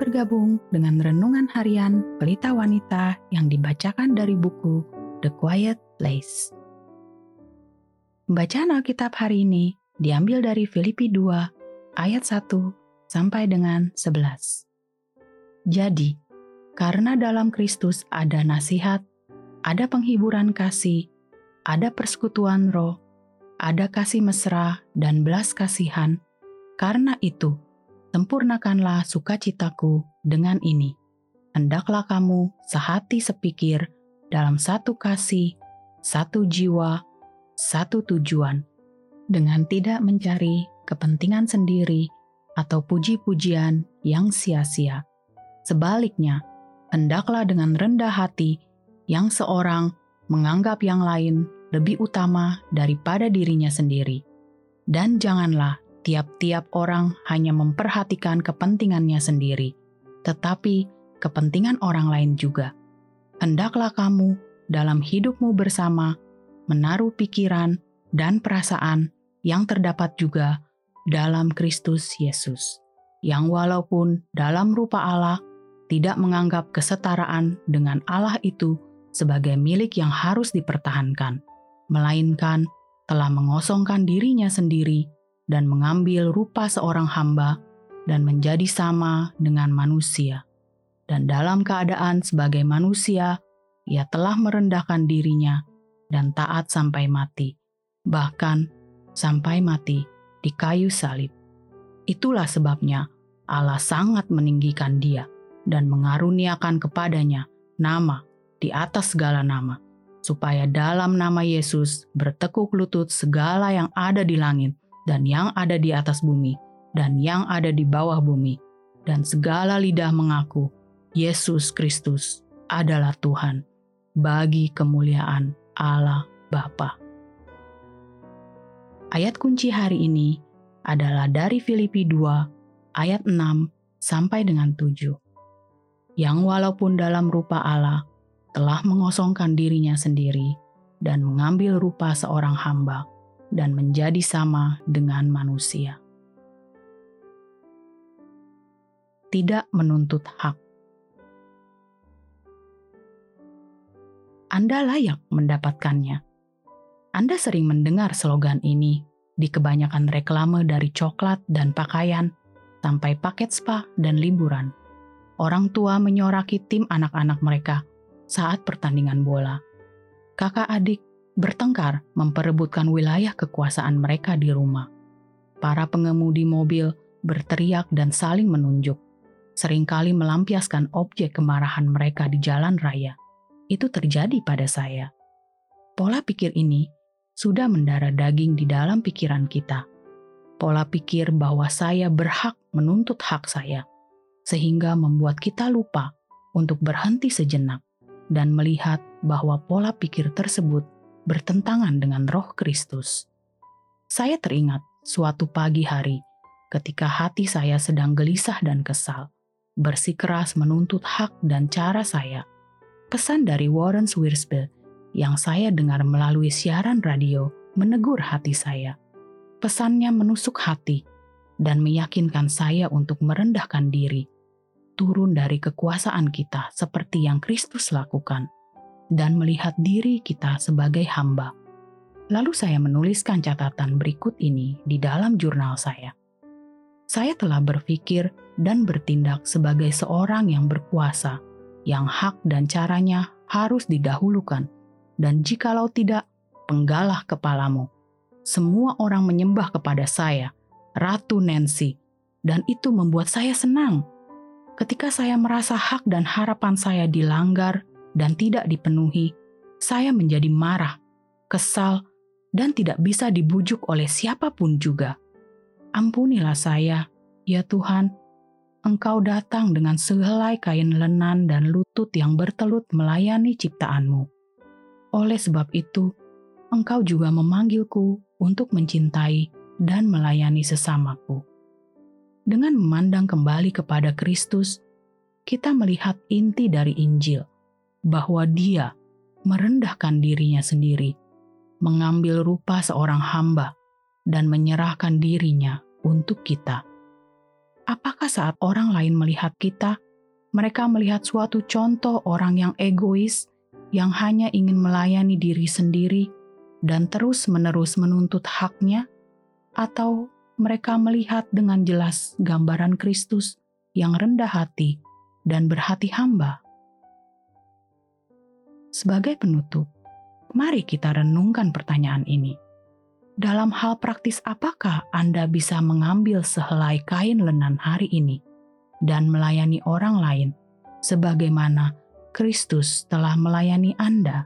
bergabung dengan renungan harian Pelita Wanita yang dibacakan dari buku The Quiet Place. Bacaan Alkitab hari ini diambil dari Filipi 2 ayat 1 sampai dengan 11. Jadi, karena dalam Kristus ada nasihat, ada penghiburan kasih, ada persekutuan roh, ada kasih mesra dan belas kasihan, karena itu, sempurnakanlah sukacitaku dengan ini. Hendaklah kamu sehati sepikir dalam satu kasih, satu jiwa, satu tujuan, dengan tidak mencari kepentingan sendiri atau puji-pujian yang sia-sia. Sebaliknya, hendaklah dengan rendah hati yang seorang menganggap yang lain lebih utama daripada dirinya sendiri. Dan janganlah tiap-tiap orang hanya memperhatikan kepentingannya sendiri, tetapi kepentingan orang lain juga. Hendaklah kamu dalam hidupmu bersama menaruh pikiran dan perasaan yang terdapat juga dalam Kristus Yesus, yang walaupun dalam rupa Allah tidak menganggap kesetaraan dengan Allah itu sebagai milik yang harus dipertahankan, melainkan telah mengosongkan dirinya sendiri dan mengambil rupa seorang hamba dan menjadi sama dengan manusia. Dan dalam keadaan sebagai manusia, ia telah merendahkan dirinya dan taat sampai mati, bahkan sampai mati di kayu salib. Itulah sebabnya Allah sangat meninggikan dia dan mengaruniakan kepadanya nama di atas segala nama, supaya dalam nama Yesus bertekuk lutut segala yang ada di langit dan yang ada di atas bumi, dan yang ada di bawah bumi, dan segala lidah mengaku Yesus Kristus adalah Tuhan, bagi kemuliaan Allah Bapa. Ayat kunci hari ini adalah dari Filipi 2 ayat 6 sampai dengan 7. Yang walaupun dalam rupa Allah telah mengosongkan dirinya sendiri dan mengambil rupa seorang hamba, dan menjadi sama dengan manusia. Tidak menuntut hak. Anda layak mendapatkannya. Anda sering mendengar slogan ini di kebanyakan reklame dari coklat dan pakaian sampai paket spa dan liburan. Orang tua menyoraki tim anak-anak mereka saat pertandingan bola. Kakak adik bertengkar memperebutkan wilayah kekuasaan mereka di rumah. Para pengemudi mobil berteriak dan saling menunjuk, sering kali melampiaskan objek kemarahan mereka di jalan raya. Itu terjadi pada saya. Pola pikir ini sudah mendarah daging di dalam pikiran kita. Pola pikir bahwa saya berhak menuntut hak saya, sehingga membuat kita lupa untuk berhenti sejenak dan melihat bahwa pola pikir tersebut bertentangan dengan roh Kristus. Saya teringat suatu pagi hari ketika hati saya sedang gelisah dan kesal, bersikeras menuntut hak dan cara saya. Pesan dari Warren Swirsby yang saya dengar melalui siaran radio menegur hati saya. Pesannya menusuk hati dan meyakinkan saya untuk merendahkan diri, turun dari kekuasaan kita seperti yang Kristus lakukan dan melihat diri kita sebagai hamba. Lalu saya menuliskan catatan berikut ini di dalam jurnal saya. Saya telah berpikir dan bertindak sebagai seorang yang berkuasa, yang hak dan caranya harus didahulukan, dan jikalau tidak, penggalah kepalamu. Semua orang menyembah kepada saya, Ratu Nancy, dan itu membuat saya senang. Ketika saya merasa hak dan harapan saya dilanggar, dan tidak dipenuhi, saya menjadi marah, kesal, dan tidak bisa dibujuk oleh siapa pun juga. Ampunilah saya, ya Tuhan. Engkau datang dengan sehelai kain lenan dan lutut yang bertelut melayani ciptaanmu. Oleh sebab itu, Engkau juga memanggilku untuk mencintai dan melayani sesamaku. Dengan memandang kembali kepada Kristus, kita melihat inti dari Injil – bahwa dia merendahkan dirinya sendiri, mengambil rupa seorang hamba, dan menyerahkan dirinya untuk kita. apakah saat orang lain melihat kita, mereka melihat suatu contoh orang yang egois, yang hanya ingin melayani diri sendiri dan terus-menerus menuntut haknya, atau mereka melihat dengan jelas gambaran Kristus yang rendah hati dan berhati hamba? Sebagai penutup, mari kita renungkan pertanyaan ini dalam hal praktis apakah Anda bisa mengambil sehelai kain lenan hari ini dan melayani orang lain sebagaimana Kristus telah melayani Anda?